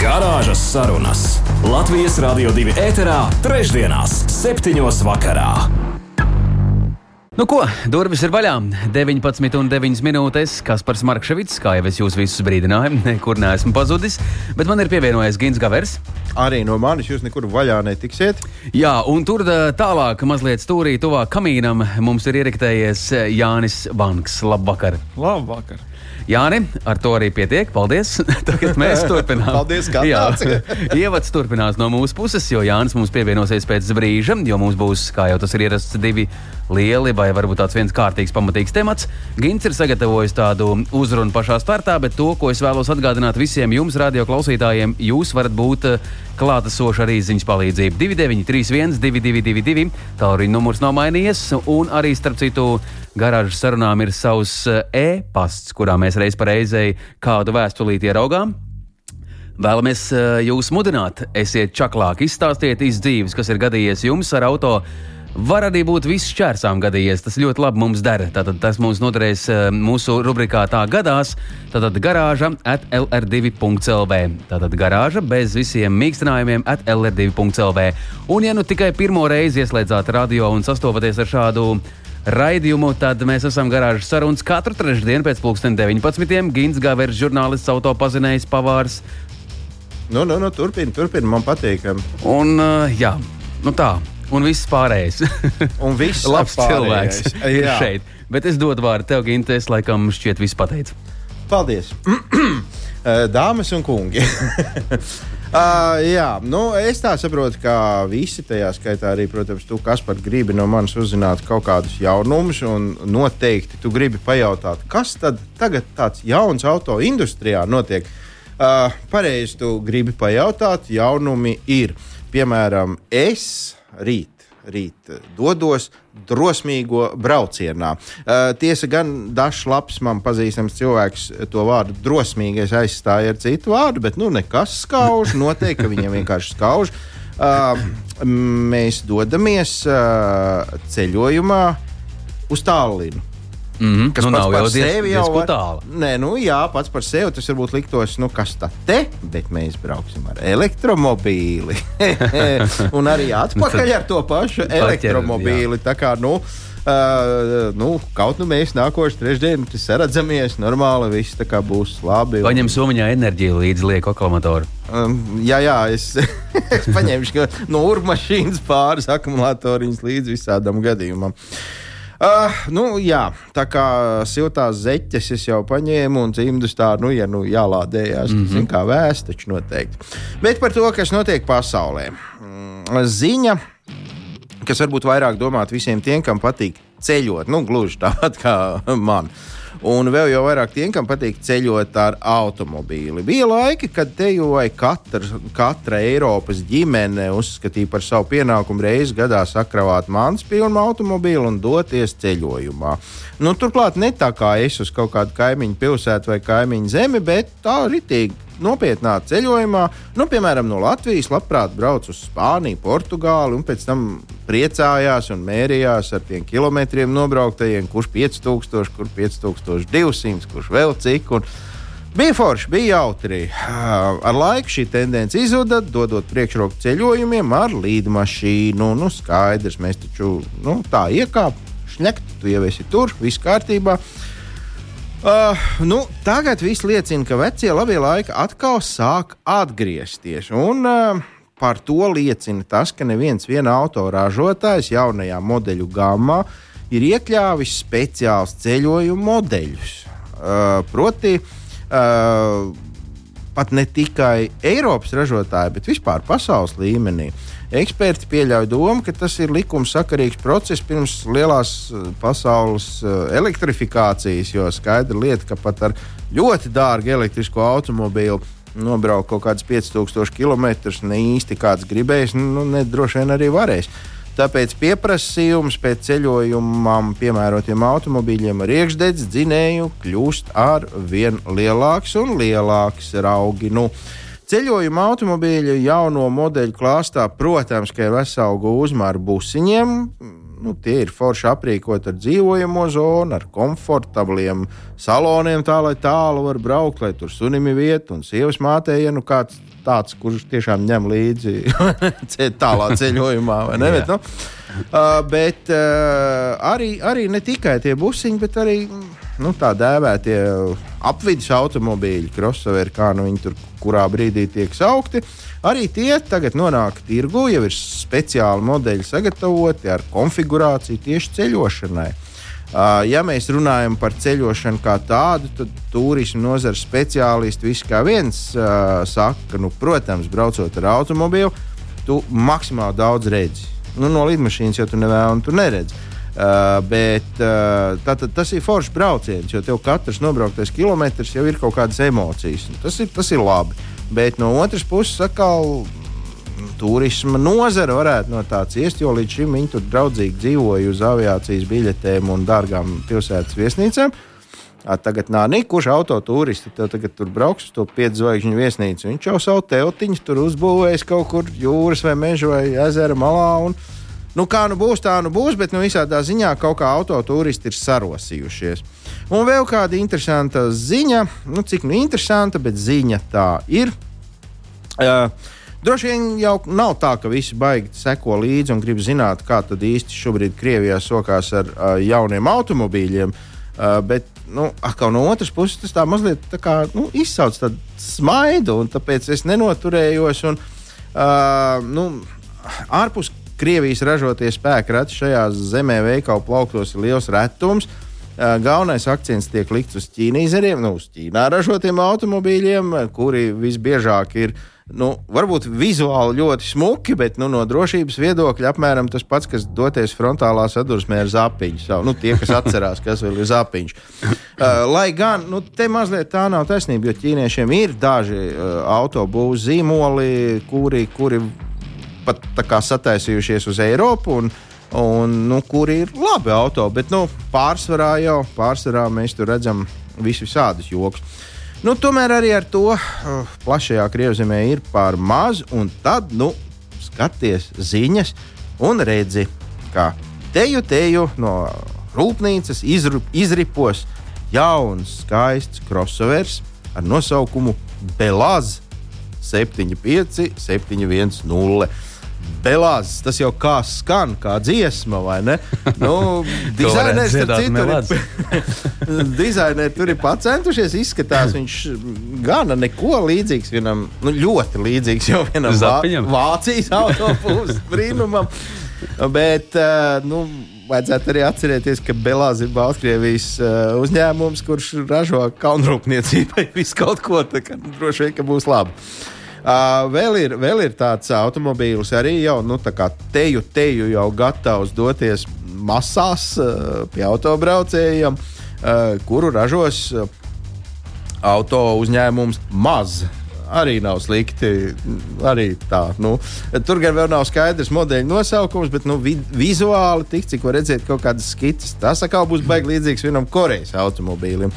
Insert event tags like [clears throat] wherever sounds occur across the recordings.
Garāžas sarunas Latvijas Rādio 2 ēterā, trešdienās, septiņos vakarā. Nu, ko, durvis ir vaļā. 19,9 minūtes. Kaspars Markevits, kā jau es jūs visus brīdināju, [laughs] nekur neesmu pazudis. Bet man ir pievienojies Gins Gavers. Arī no manis jūs nekur vaļā netiksiet. Jā, un tur tālāk, mazliet stūrī, tuvāk kamīnam, mums ir ieriktējies Jānis Banks. Labvakar! Labvakar! Jāni, ar to arī pietiek. Paldies. [laughs] Tagad mēs turpinām. Paldies, ka atnācāt. [laughs] Ievads turpinās no mūsu puses, jo Jānis mums pievienosies pēc brīža, jo mums būs, kā jau tas ir ierasts, divi lieli vai varbūt tāds viens kārtīgs, pamatīgs temats. Gins ir sagatavojis tādu uzrunu pašā startā, bet to, ko es vēlos atgādināt visiem jums, radio klausītājiem, jūs varat būt eh, klātesoši arī ziņas palīdzību. 2931, 222, tālruņa numurs nav mainījies, un arī starp citu garāžas sarunām ir savs eh, e-pasts, kurā mēs reiz pa reizei kādu vēstulīti ieraugām. Vēlamies eh, jūs mudināt, esiet čaklāk, izstāstiet izdzīves, kas ir gadījies jums ar automašīnu Var arī būt viss šķērsām gadījies. Tas ļoti labi mums dara. Tātad tas mums noderēs eh, mūsu rubrikā tā gadās. Tātad garāža at lr2.lv. Tātad garāža bez visiem mīkstinājumiem at lr2.lv. Un ja nu tikai pirmo reizi ieslēdzāt radio un sastopaties ar šādu raidījumu, tad mēs esam garāžas sarunas katru trešdienu pēc pulksten 19. Gins Gavers, žurnālists, autopazinējs, pavārs. Nu, nu, nu, turpini, turpini, man patīk. Un, uh, jā, nu tā un viss pārējais. [laughs] un viss [laughs] labs cilvēks [laughs] ir šeit. Bet es dodu vārdu tev, Ginte, es laikam šķiet visu pateicu. Paldies! [clears throat] Dāmas un kungi! Uh, jā, nu, es tā saprotu, ka visi tajā skaitā arī, protams, tu, kas par gribi no manis uzzināt kaut kādus jaunumus, un noteikti tu gribi pajautāt, kas tad tagad tāds jauns auto industrijā notiek. Uh, pareizi, tu gribi pajautāt, jaunumi ir. Piemēram, es rīt. Rīt dodos drosmīgo braucienā. Uh, tiesa gan dažs labs man pazīstams cilvēks to vārdu drosmīgais aizstāja ar citu vārdu, bet nu nekas skauž. Noteikti, viņam vienkārši skauž. Uh, mēs dodamies uh, ceļojumā uz Tālinu. Mm -hmm. Kas nu, par jau sevi jau ir tālu. Nē, nu jā, pats par sevi tas varbūt liktos, nu kas tā te, bet mēs brauksim ar elektromobīli. [laughs] un arī atpakaļ ar to pašu elektromobīli. Tā kā, nu, Uh, nu, kaut nu mēs nākošais trešdien saredzamies, normāli viss būs labi. Paņem somiņā enerģiju līdzi lieku aklamatoru. Um, jā, jā, es, [laughs] es paņemšu no urmašīnas pāris akumulatoriņus līdz visādam gadījumam. Uh, nu, jā, tā kā siltās zeķes es jau paņēmu un cimdus tā, nu, ja nu jālādējās, mm -hmm. tad, kā vēsts, taču noteikti. Bet par to, kas notiek pasaulē. Mm, ziņa, kas varbūt vairāk domāt visiem tiem, kam patīk ceļot, nu, gluži tāpat kā man. Uh, Un vēl jau vairāk tiem, kam patīk ceļot ar automobīli. Bija laiki, kad tejoja katra, katra Eiropas ģimene uzskatīja par savu pienākumu reizi gadā sakravāt mans pilnu automobīlu un doties ceļojumā. Nu, turklāt ne tā kā es uz kaut kādu kaimiņu pilsētu vai kaimiņu zemi, bet tā ritīgi nopietnā ceļojumā, nu, piemēram, no Latvijas, labprāt brauc uz Spāniju, Portugāli un pēc tam priecājās un mērījās ar tiem kilometriem nobrauktajiem, kurš 5000, kurš 5200, kurš vēl cik. Un, Bija forši, bija jautri. Ar laiku šī tendence izzuda, dodot priekšroku ceļojumiem ar līdmašīnu. Nu, skaidrs, mēs taču nu, tā iekāpām, šņakt, tu jau esi tur, viss kārtībā. Uh, Uh, nu, tagad viss liecina, ka vecie labie laiki atkal sāk atgriezties. Un, uh, par to liecina tas, ka neviens autoražotājs jaunajā modeļu gammā ir iekļāvis speciālus ceļojumu modeļus. Uh, proti, uh, pat ne tikai Eiropas ražotāji, bet vispār pasaules līmenī. Uh, Eksperti pieļauj domu, ka tas ir likumsakarīgs process pirms lielās eh, pasaules eh, elektrifikācijas, jo skaidra lieta, ka pat ar ļoti dārgu elektrisko automobīlu nobraukt kaut kādus 5000 km ne īsti kāds gribējis, nu, ne droši vien arī varēs. Tāpēc pieprasījums pēc ceļojumam piemērotiem automobīļiem ar iekšdedz dzinēju kļūst ar vien lielāks un lielāks raugi. Nu, Ceļojuma automobīļu jauno modeļu klāstā, protams, ka ir vesela gūzma ar busiņiem. Nu, tie ir forši aprīkoti ar dzīvojamo zonu, ar komfortabliem saloniem, tā lai tālu var braukt, lai tur sunim ir vieta un sievas mātei, ja nu kāds tāds, kurš tiešām ņem līdzi [laughs] tālā ceļojumā. Ne, bet, nu, uh, bet uh, arī, arī ne tikai tie busiņi, bet arī nu, tā dēvētie apvidus automobīļi, crossoveri, kā nu viņi tur kurā brīdī tiek saukti. Arī tie tagad nonāk tirgu, jau ir speciāli modeļi sagatavoti ar konfigurāciju tieši ceļošanai. Ja mēs runājam par ceļošanu kā tādu, tad turisma nozares speciālisti visi kā viens saka, ka, nu, protams, braucot ar automobīlu, tu maksimāli daudz redzi. Nu, no lidmašīnas jau tu nevēlies, un tu neredzi. Uh, bet uh, tātad, tas ir foršs brauciens, jo tev katrs nobrauktais kilometrs jau ir kaut kādas emocijas. Tas ir, tas ir labi. Bet no otras puses, atkal turisma nozara varētu no tā ciest, jo līdz šim viņi tur draudzīgi dzīvoja uz aviācijas biļetēm un dārgām pilsētas viesnīcām. Tagad nav nekurš autotūrists. Tev tagad tur brauks uz to piedzvaigžņu viesnīcu. Viņš jau savu teltiņu tur uzbūvējis kaut kur jūras vai meža vai ezera malā. Un, nu, kā nu būs, tā nu būs, bet nu, visādā ziņā kaut kā autotūristi ir sarosījušies. Un vēl kāda interesanta ziņa, nu, cik nu interesanta, bet ziņa tā ir. Uh, Droši vien jau nav tā, ka visi baigi seko līdzi un grib zināt, kā tad īsti šobrīd Krievijā sokās ar uh, jauniem automobīļiem. Uh, bet nu, atkal no otras puses tas tā mazliet tā kā, nu, izsauc tādu smaidu, un tāpēc es nenoturējos. Un, uh, nu, ārpus Krievijas ražotie spēki reti šajā zemē veikalu plauktos ir liels retums. Galvenais akcents tiek likts uz ķīnīzeriem, nu, uz Ķīnā ražotiem automobīļiem, kuri visbiežāk ir nu, varbūt vizuāli ļoti smuki, bet nu, no drošības viedokļa apmēram tas pats, kas doties frontālā sadursmē ar zapiņu. Savu, nu, tie, kas atcerās, kas vēl ir zapiņš. Uh, lai gan nu, te mazliet tā nav taisnība, jo ķīniešiem ir daži autobūvas zīmoli, kuri, kuri pat sataisījušies uz Eiropu. Un, un, nu, kuri ir labi auto, bet nu, pārsvarā jau pārsvarā mēs tur redzam visu visādus joks. Nu, tomēr arī ar to uh, plašajā Krievzemē ir par maz, un tad nu, skaties ziņas un redzi, ka teju teju no rūpnīcas izru, izripos jauns, skaists crossovers ar nosaukumu Belāz 75, 710. Belāzes, tas jau kā skan, kā dziesma, vai ne? Nu, [laughs] dizainers tur citur. [laughs] dizaineri tur ir pacentušies, izskatās viņš gana neko līdzīgs vienam, nu, ļoti līdzīgs jau vienam Zapiņam. Vācijas autobūvas [laughs] brīnumam. Bet, uh, nu, vajadzētu arī atcerēties, ka Belāze ir Baltkrievijas uh, uzņēmums, kurš ražo kalnrūpniecībai visu kaut ko. Tā kā droši vien, ka būs labi. Uh, vēl, ir, vēl ir tāds automobīls, arī jau nu, teju, teju jau gatavs doties masās uh, pie autobraucējiem, uh, kuru ražos uh, auto uzņēmums maz. Arī nav slikti. Arī tā, nu, tur gan vēl nav skaidrs modeļa nosaukums, bet nu, vi vizuāli, tik, cik var redzēt, kaut kādas skices. Tas atkal būs baigi līdzīgs vienam Korejas automobīlim.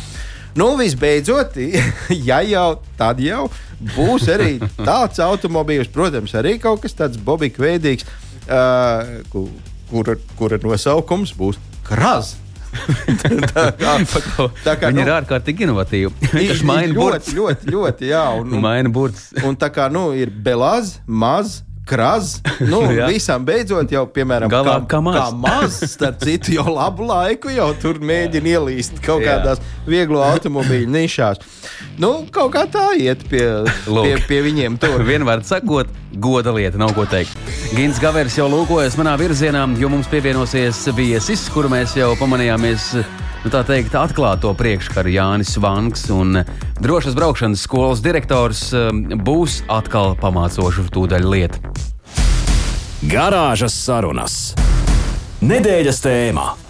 Nu, visbeidzot, [laughs] ja jau tad jau būs arī tāds automobīls, protams, arī kaut kas tāds bobīgs, veidīgs, uh, kura, kura nosaukums būs Krazs. [laughs] tā kā, tā [laughs] kā, Viņi nu, ir ārkārtīgi inovatīvi. Tas maina ļoti, ļoti, ļoti, jā. Un, un, maina burts. Un tā kā, nu, ir belāz, maz, Kraz, nu, [laughs] visam beidzot, jau, piemēram, Galā, kā, kā maz. Kā maz, starp citu, jau labu laiku jau tur mēģina ielīst kaut Jā. kādās vieglo automobīļu nišās. Nu, kaut kā tā iet pie, Lūk. pie, pie viņiem. Tur [laughs] vienmēr sakot, goda lieta, nav ko teikt. Gins Gavers jau lūkojas manā virzienā, jo mums pievienosies viesis, kuru mēs jau pamanījāmies nu, tā teikt, atklāto priekškaru Jānis Vanks un drošas braukšanas skolas direktors um, būs atkal pamācoša tūdaļ lieta. Garāžas sarunas. Nedēļas tēmā.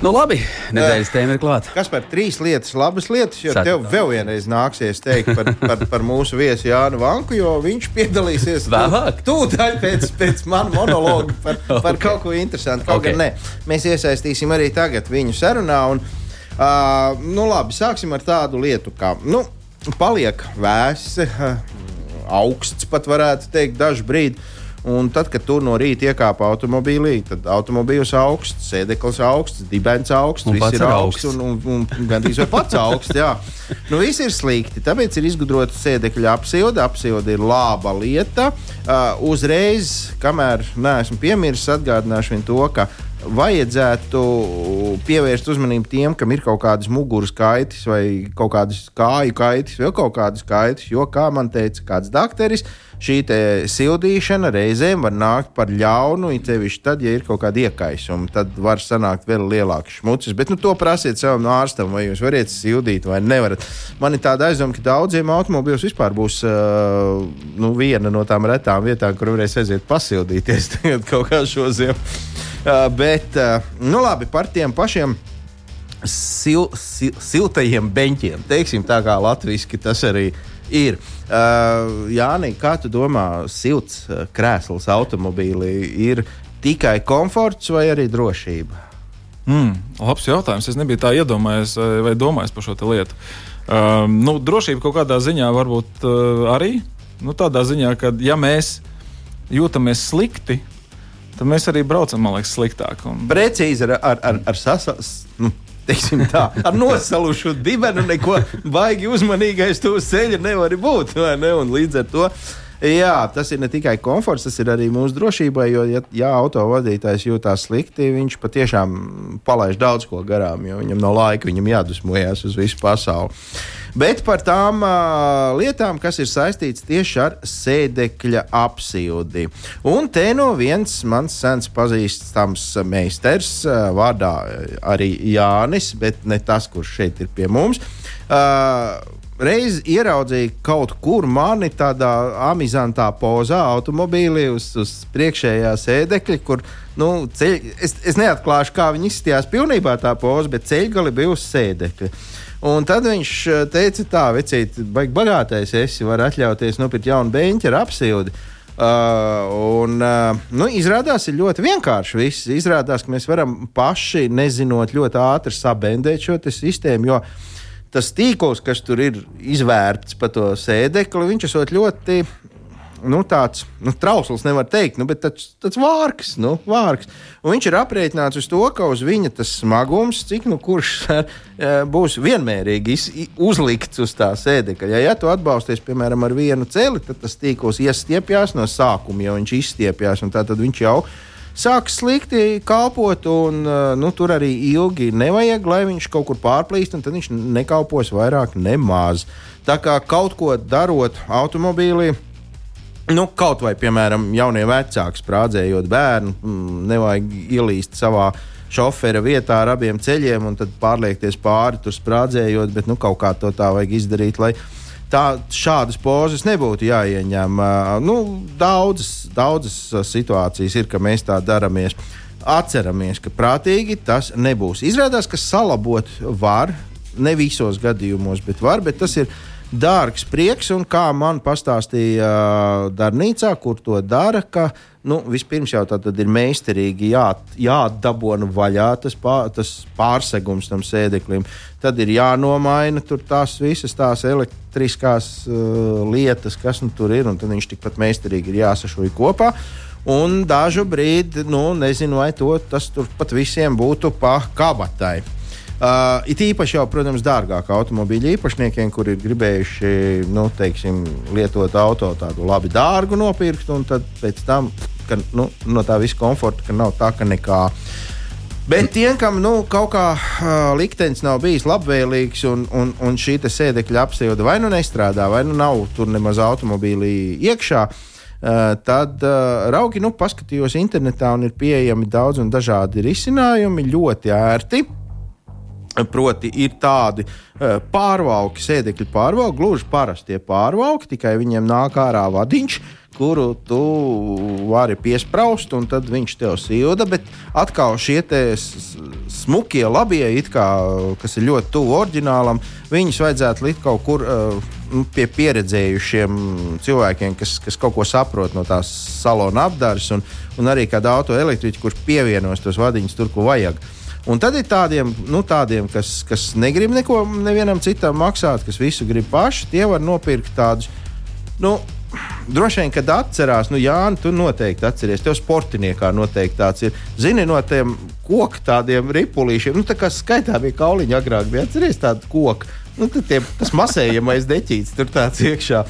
Nu, labi, nedēļas tēma ir klāta. Kas par trīs lietas, labas lietas, jo Sat- tev vēl vienreiz nāksies teikt par, par, par mūsu viesu Jānu Vanku, jo viņš piedalīsies Vēlāk? tūdaļ pēc, pēc manu monologu par, [laughs] par Ok. kaut ko interesantu. Kaut Ok. gan ne. Mēs iesaistīsim arī tagad viņu sarunā. Un, uh, nu, labi, sāksim ar tādu lietu, kā nu, paliek vēsi, uh, [laughs] augsts pat varētu teikt, dažu brīdi. Un tad, kad tu no rīta iekāpa automobīlī, tad automobīls augsts, sēdeklis augsts, dibens augsts, Un viss ir augsts. augsts. Un, un, un gandrīz vai pats augsts. Jā. Nu, viss ir slikti. Tāpēc ir izgudrota sēdekļa apsilde. Apsilde ir laba lieta. Uh, uzreiz, kamēr neesmu piemirsis, atgādināšu viņu to, ka vajadzētu pievērst uzmanību tiem, kam ir kaut kādas muguras kaitas, vai kaut kādas kāju kaitas, vai kaut kādas kaitas. Jo, kā man teica kāds dakteris, šī sildīšana reizēm var nākt par ļaunu, it sevišķi tad, ja ir kaut kāda iekaisuma. Tad var sanākt vēl lielāks šmucis. Bet nu, to prasiet savam ārstam, vai jūs varat sildīt vai nevarat. Man ir tāda aizdoma, ka daudziem automobīļiem vispār būs uh, nu, viena no tām retām vietām, kur varēs aiziet pasildīties [laughs] kaut kā šo ziemu. Uh, bet, uh, nu labi, par tiem pašiem sil, sil, siltajiem beņķiem. Teiksim, tā kā latviešu tas arī ir. Uh, Jānis, kā tu domā, silts uh, krēsls automobīlī ir tikai komforts vai arī drošība? Mm, labs jautājums. Es nebiju tā iedomājies eh, vai domājis par šo lietu. Um, nu, drošība kaut kādā ziņā varbūt uh, arī. Nu, tādā ziņā, ka ja mēs jūtamies slikti, tad mēs arī braucam, man liekas, sliktāk. Un, Precīzi ar, ar, ar, ar sasaukumu. Teiksim tā, ar nosalušu dibenu neko baigi uzmanīgais tu uz ceļa nevar būt. Ne? Un Līdz ar to jā, tas ir ne tikai komforts, tas ir arī mūsu drošībai. Jo, ja, ja autovadītājs jūtas slikti, viņš patiešām palaiž daudz ko garām, jo viņam nav laika, viņam jādusmojas uz visu pasauli. Bet par tām uh, lietām, kas ir saistītas tieši ar sēdekļa apsildi. Un te no viens mans sens pazīstams meistars, uh, vārdā arī Jānis, bet ne tas, kurš šeit ir pie mums. Uh, Reiz ieraudzīju kaut kur mani tādā amizantā pozā, automobīlī uz, uz priekšējā sēdekļa, kur nu, ceļ, es, es neatklāšu, kā viņi izskatījās pilnībā tā poza, bet ceļgali bija uz sēdekļa. Un tad viņš eh, teica, tā, vecīt, baigi bagātais, esi var atļauties nopirkt jaunu beņķu ar apsildi. Uh, un, uh, nu, izrādās, ir ļoti vienkārši. Viss. Izrādās, ka mēs varam paši, nezinot, ļoti ātri sabendēt šo sistēmu. Jo tas tīkls, kas tur ir izvērts pa to sēdekli, viņš ir ļoti. Nu, tāds nu, trausls, nevar teikt, nu, bet tāds, tāds vārks, nu, vārks. Un viņš ir aprēķināts uz to, ka uz viņa tas smagums, cik nu kurš [laughs] eh, būs vienmērīgi uzlikts uz tā sēdekļa. Ja, ja tu atbalsties, piemēram, ar vienu celi, tad tas tīkls iestiepjas no sākuma, jo viņš izstiepjas, un tā tad viņš jau sāk slikti kalpot, un uh, nu, tur arī ilgi nevajag, lai viņš kaut kur pārplīst, un tad viņš nekalpos vairāk nemaz. Tā kā kaut ko darot automobīlī. Nu, kaut vai, piemēram, jaunie vecāki sprādzējot bērnu, mm, nevajag ielīst savā šofera vietā ar abiem ceļiem un tad pārliekties pāri tur sprādzējot, bet nu, kaut kā to tā vajag izdarīt, tā, šādas pozas nebūtu jāieņem. Nu, daudzas, daudzas situācijas ir, ka mēs tā daramies. Atceramies, ka prātīgi tas nebūs. Izrādās, ka salabot var, ne visos gadījumos, bet var, bet tas ir dārgs prieks, un kā man pastāstīja uh, darbnīcā, kur to dara, ka nu, vispirms jau tā ir meistarīgi jā, jādabona vaļā tas, pār, tas pārsegums tam sēdeklim. Tad ir jānomaina tās visas tās elektriskās uh, lietas, kas nu tur ir, un tad viņš tikpat meistarīgi ir jāsašuj kopā. Un dažu brīdi, nu, nezinu, vai to, tas tur pat visiem būtu pa kabatai. Uh, it īpaši jau, protams, dārgāk automobīļu īpašniekiem, kuri ir gribējuši nu, teiksim, lietot auto tādu labi dārgu nopirkt, un pēc tam, ka, nu, no tā visa komforta, ka nav tā, ka nekā. Bet tiem, kam nu, kaut kā uh, liktenis nav bijis labvēlīgs, un, un, un šī sēdekļa apsilde vai nu nestrādā, vai nu nav tur nemaz automobīlī iekšā, uh, tad uh, raugi nu, paskatījos internetā, un ir pieejami daudz un dažādi risinājumi, ļoti ērti. Proti, ir tādi uh, pārvalki, sēdekļu pārvalki, gluži parastie pārvalki, tikai viņiem nāk ārā vadiņš, kuru tu vari piesprāst, un tad viņš tev silda. Bet atkal šie smukie, labie, kā, kas ir ļoti tuvu oriģinālam, viņus vajadzētu likt kaut kur uh, pie pieredzējušiem cilvēkiem, kas, kas kaut ko saprot no tās salona apgādes, un, un arī kāda autoelektriķa, kurš pievienos tos vadiņus tur, kur vajag. Un tad ir tādiem, nu, tādiem kas, kas negrib neko nevienam citam maksāt, kas visu grib paši, tie var nopirkt tādus. Nu, Droši vien, kad atcerās, nu, Jā, tu noteikti atceries. Tev sportiniekā noteikti tāds ir. Zini, no tiem koku tādiem ripulīšiem, nu, tā kā skaitāmie kauliņi agrāk bija. Atceries tādu koku. Nu, tie, tas masējamais deķīts tur tāds iekšā.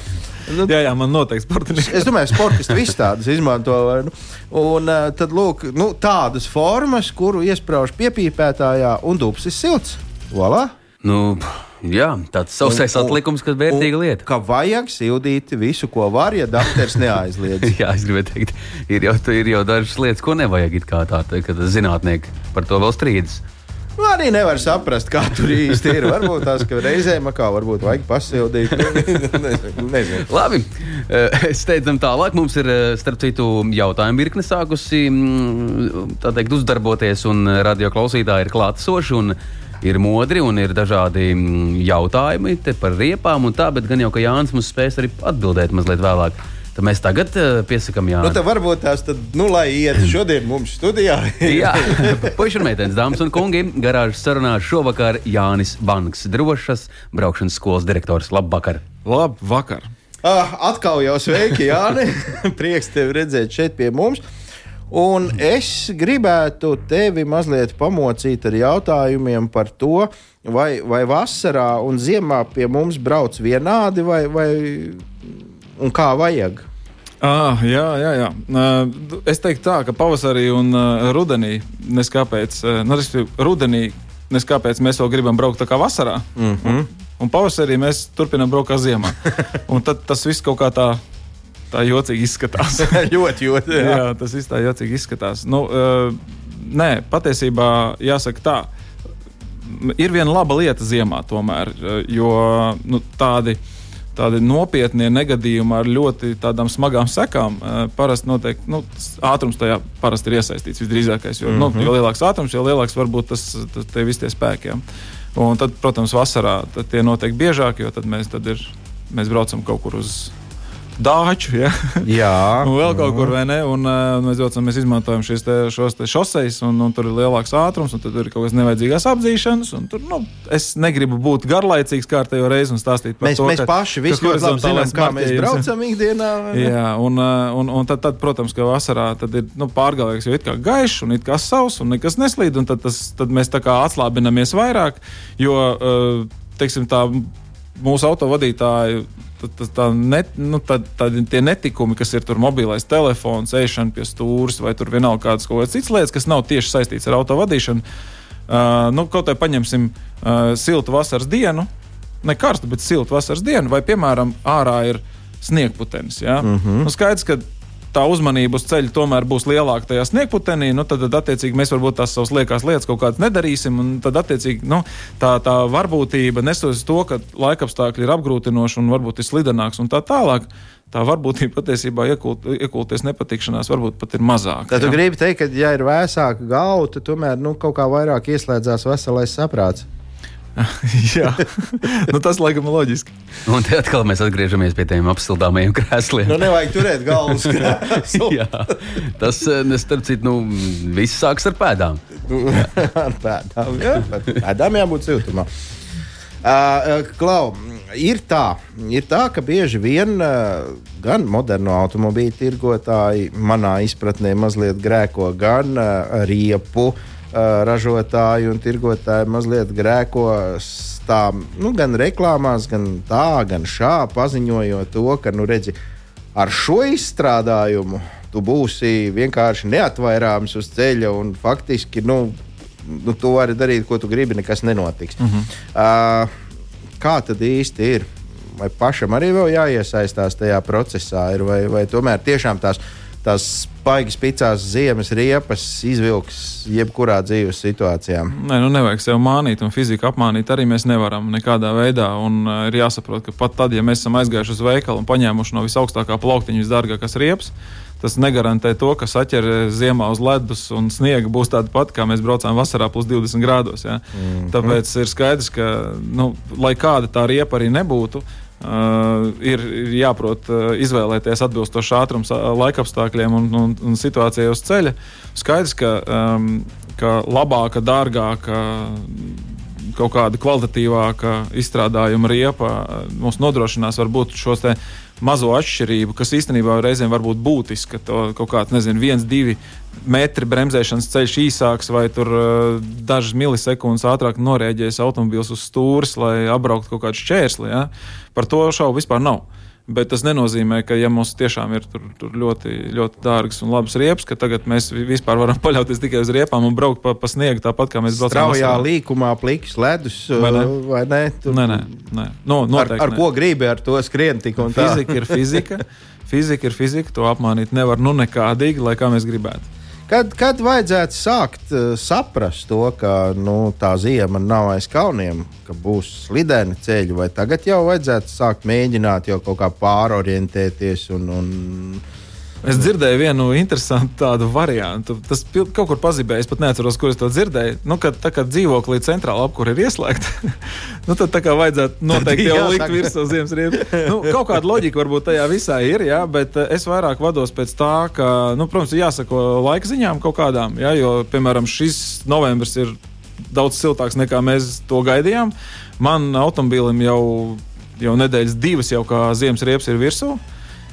Nu, jā, jā, man noteikti sportisti. Es domāju, sportisti visi tādas izmanto. Nu, un uh, tad lūk, nu, tādas formas, kuru iesprāž piepīpētājā, un dubs ir silts. Voilà. Nu, jā, tāds sausais atlikums, kas vērtīga lieta. Ka vajag sildīt visu, ko var, ja dakteris neaizliedz. [laughs] jā, es gribēju teikt, ir jau, ir jau dažas lietas, ko nevajag. Kā tā, kad zinātnieki par to vēl strīdas. Nu, arī nevar saprast, kā tur īsti ir. Varbūt tās reizēm kā varbūt vajag pasildīt. [laughs] Nezinu. Labi, eh, steidzam tālāk. Mums ir, eh, starp citu, jautājumu virkne sākusi mm, teikt, uzdarboties, un radio klausītāji ir klātesoši. Ir modri un ir dažādi mm, jautājumi par riepām un tā, bet gan jau, ka Jānis mums spēs arī atbildēt mazliet vēlāk. Tad mēs tagad uh, piesakām, Jā. Nu, tad varbūt tās, tad, nu, lai iet [clears throat] šodien mums studijā. [laughs] Jā, [laughs] puikas un meitenes, dāmas un kungi, garāžas sarunā šovakar Jānis Banks, drošas braukšanas skolas direktors. Labvakar! Labvakar! Ah, atkal jau sveiki, Jāni! [laughs] Prieks tevi redzēt šeit pie mums! Un es gribētu tevi mazliet pamocīt ar jautājumiem par to, vai, vai vasarā un ziemā pie mums brauc vienādi, vai, vai un kā vajag. Ah, jā, jā, jā. Uh, es teiktu, tā, ka pavasarī un uh, rudenī, neskāpēc, uh, nu, rudenī, neskāpēc mēs vēl gribam braukt tā kā vasarā. Mm -hmm. un, un pavasarī mēs turpinām braukt kā ziemā. [laughs] un tad tas viss kaut kā tā. Tā jocīgi izskatās. [laughs] ļoti, ļoti. Jā. jā, tas viss tā jocīgi izskatās. Nu, uh, nē, patiesībā jāsaka tā. Ir viena laba lieta ziemā, tomēr, jo nu, tādi uh, tādi nopietni negadījumi ar ļoti smagām sekām. Eh, parasti notiek, nu, ātrums tajā parasti ir iesaistīts visdrīzākais. Jo, mm -hmm. nu, jo lielāks ātrums, jo lielāks var būt tas, tas tie visi tie spēki. Ja. Un tad, protams, vasarā tie notiek biežāk, jo tad mēs, tad ir, mēs braucam kaut kur uz dāču, ja? Jā, [laughs] un vēl kaut kur, vai ne? Un, uh, mēs, docam, mēs izmantojam šīs te, šos te šoseis, un, un tur ir lielāks ātrums, un tur ir kaut kādas nevajadzīgās apzīšanas. Tur, nu, es negribu būt garlaicīgs kārtējo reizi un stāstīt par mēs, to, mēs ka, paši ļoti labi zinām, kā mēs braucam ikdienā. Jā, un, un, un tad, tad, protams, ka vasarā tad ir nu, pārgalvīgs, jo it kā gaišs un it kā sauss un nekas neslīd, un tad, tas, tad mēs tā kā atslābinamies vairāk, jo, teiksim, tā mūsu autovadītāji tad, tā net, nu, tad, tad tie netikumi, kas ir tur mobilais telefons, ēšana pie stūres vai tur vienalga kādas kaut kādas citas lietas, kas nav tieši saistītas ar autovadīšanu. Uh, nu, kaut kā paņemsim uh, siltu vasaras dienu, ne karstu, bet siltu vasaras dienu, vai piemēram ārā ir sniegputenis. Ja? Mm -hmm. nu, skaidrs, ka tā uzmanība uz ceļa tomēr būs lielāka tajā sniegputenī, nu, tad, tad attiecīgi mēs varbūt tās savas liekās lietas kaut kādas nedarīsim. Tad, attiecīgi, nu, tā, tā varbūtība nesos to, ka laikapstākļi ir apgrūtinoši un varbūt ir slidenāks un tā tālāk. Tā varbūtība patiesībā iekult, iekulties nepatikšanās varbūt pat ir mazāka. Tad ja? tu gribi teikt, ka, ja ir vēsāka galva, tad tomēr nu, kaut kā vairāk ieslēdzās veselais saprāts. [laughs] Jā, nu, tas laikam ir loģiski. Un te atkal mēs atgriežamies pie tiem apsildāmajiem krēsliem. Nu, nevajag turēt galvas [laughs] krēslu. jā, tas, eh, starp citu, nu, viss sāks ar pēdām. Nu, [laughs] ar pēdām, jā. Ar pēdām jābūt siltumā. Uh, Klau, ir tā, ir tā, ka bieži vien uh, gan moderno automobīļu tirgotāji, manā izpratnē, mazliet grēko gan uh, riepu uh, ražotāji un tirgotāji mazliet grēko tā, nu, gan reklāmās, gan tā, gan šā, paziņojot to, ka, nu, redzi, ar šo izstrādājumu tu būsi vienkārši neatvairāms uz ceļa un faktiski, nu, nu tu vari darīt, ko tu gribi, nekas nenotiks. Uh -huh. uh, kā tad īsti ir? Vai pašam arī vēl jāiesaistās tajā procesā, ir, vai, vai tomēr tiešām tās tās spaigas picās ziemas riepas izvilks jebkurā dzīves situācijā. Nē, nu nevajag sev mānīt, un fiziku apmānīt arī mēs nevaram nekādā veidā. Un, uh, ir jāsaprot, ka pat tad, ja mēs esam aizgājuši uz veikalu un paņēmuši no visaugstākā plauktiņa visdārgākās riepas, tas negarantē to, ka saķer ziemā uz ledus un sniega būs tāda pati, kā mēs braucām vasarā plus 20 grādos. Ja? Mm. Tāpēc ir skaidrs, ka, nu, lai kāda tā riepa arī nebūtu, Uh, ir, ir jāprot uh, izvēlēties atbilstošu ātrumu, laikapstākļiem un, un, un situācijai uz ceļa. Skaidrs, ka, um, ka labāka, dārgāka, kaut kāda kvalitatīvāka izstrādājuma riepa mums nodrošinās varbūt šos mazo atšķirību, kas īstenībā reizēm var būt būtiska. To kaut kāds, nezinu, viens, divi metri bremzēšanas ceļš īsāks, vai tur uh, dažas milisekundes ātrāk norēģēs automobilis uz stūres, lai apbrauktu kaut kādu šķērsli. Ja? Par to šaubu vispār nav. Bet tas nenozīmē, ka, ja mums tiešām ir tur, tur ļoti, ļoti dārgas un labas riepas, ka tagad mēs vispār varam [laughs] paļauties tikai uz riepām un braukt pa, pa sniegu tāpat, kā mēs braucam. Straujā līkumā pliks ledus vai ne? Vai ne? Tur... Nē, nē, nē. No, nu, ar, ar nē. ko gribi ar to skrien tik un tā? Fizika ir fizika. [laughs] Fizika ir fizika, to apmānīt nevar nu nekādīgi, lai kā mēs gribētu. Kad, kad vajadzētu sākt uh, saprast to, ka nu, tā zima nav aiz kalniem, ka būs slideni ceļi, vai tagad jau vajadzētu sākt mēģināt jau kaut kā pārorientēties un, un Es dzirdēju vienu interesantu tādu variantu. Tas kaut kur pazibēja, es pat neatceros, kur es to dzirdēju. Nu, kad, tā kā dzīvoklī centrāla apkūra ir ieslēgta, [laughs] nu, tad tā kā vajadzētu noteikti jau likt virsū ziemas riepas. Nu, kaut kāda loģika varbūt tajā visā ir, jā, bet eh, es vairāk vados pēc tā, ka, nu, protams, jāsako laika ziņām kaut kādām, jā, jo, piemēram, šis novembris ir daudz siltāks nekā mēs to gaidījām. Man automobilim jau, jau nedēļas divas jau kā ziemas riepas ir virsū.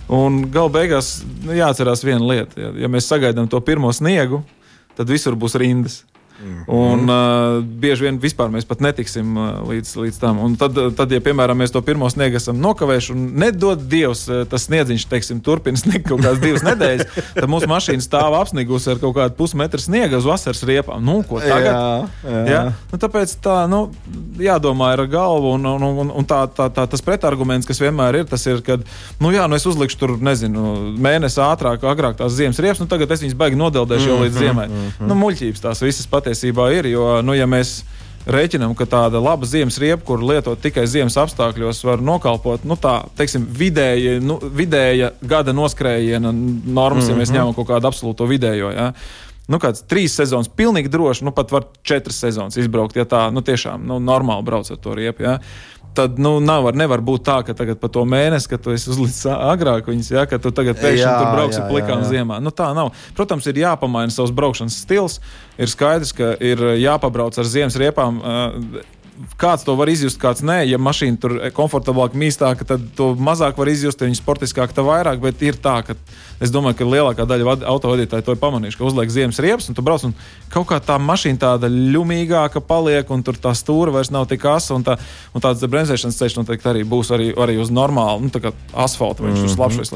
Un gala beigās nu, jāatcerās viena lieta. Ja, ja mēs sagaidām to pirmo sniegu, tad visur būs rindas. Mm -hmm. Un uh, bieži vien vispār mēs pat netiksim uh, līdz, līdz tam. Un tad, tad, ja piemēram mēs to pirmo sniegu esam nokavējuši, un nedod Dievs, uh, tas sniedziņš teiksim, turpina sniegt kaut kādas divas nedēļas, [laughs] tad mūsu mašīna stāv apsnigusi ar kaut kādu pusmetru sniega uz vasaras riepām. Nu, ko tagad? Jā, jā. Jā? Nu, tāpēc tā, nu, jādomā ar galvu, un, un, un, un tā, tā, tā, tas pretarguments, kas vienmēr ir, tas ir, ka, nu, jā, nu, es uzlikšu tur, nezinu, mēnesi ātrāk, agrāk tās ziemas riepas, nu, tagad es viņas baigi nodeldēšu jau līdz ziemai. Mm -hmm. Nu, muļķības tās visas patiesībā patiesībā ir. Jo, nu, ja mēs rēķinām, ka tāda laba ziemas riepa, kur lietot tikai ziemas apstākļos, var nokalpot nu, tā, teiksim, vidēji, nu, vidēja gada noskrējiena normas, mm -hmm. ja mēs mhm. ņemam kaut kādu absolūto vidējo. Ja. Nu, kāds trīs sezonas, pilnīgi droši, nu pat var četras sezonas izbraukt, ja tā nu, tiešām nu, normāli brauc ar to riepu. Ja tad nu, nav, var, nevar būt tā, ka tagad pa to mēnesi, kad tu esi uzlicis agrāk viņas, ja, ka tu tagad pēkšņi jā, tur brauksi plikām ziemā. Nu, tā nav. Protams, ir jāpamaina savs braukšanas stils. Ir skaidrs, ka ir jāpabrauc ar ziemas riepām. Uh, kāds to var izjust, kāds nē. Ja mašīna tur ir komfortablāka, mīstāka, tad to mazāk var izjust, ja viņa sportiskāka, tā vairāk. Bet ir tā, ka es domāju, ka lielākā daļa autovadītāju to ir pamanījuši, ka uzliek ziemas riepas un tu brauc. Un kaut kā tā mašīna tāda ļumīgāka paliek, un tur tā stūra vairs nav tik asa. Un, tā, un tāds bremzēšanas ceļš noteikti arī būs arī, arī uz normālu nu, asfalta vai mm -hmm. slapšais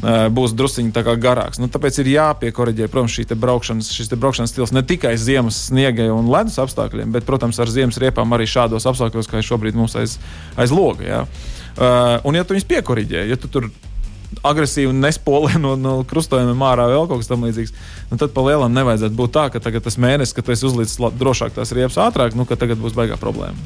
būs drusciņi garāks. Nu, tāpēc ir jāpiekoriģē, protams, šī braukšanas, šis braukšanas stils ne tikai ziemas sniega un ledus apstākļiem, bet, protams, ar ziemas riepām arī šādos apstākļos, kā šobrīd mums aiz, aiz loga. Ja? Uh, un, ja tu viņus piekoriģē, ja tu tur agresīvi nespolē no, no krustojumiem ārā vēl kaut kas tamlīdzīgs. Nu, tad pa lielam nevajadzētu būt tā, ka tagad tas mēnesis, kad es uzliku drošāk tās riepas ātrāk, nu, ka tagad būs baigā problēma.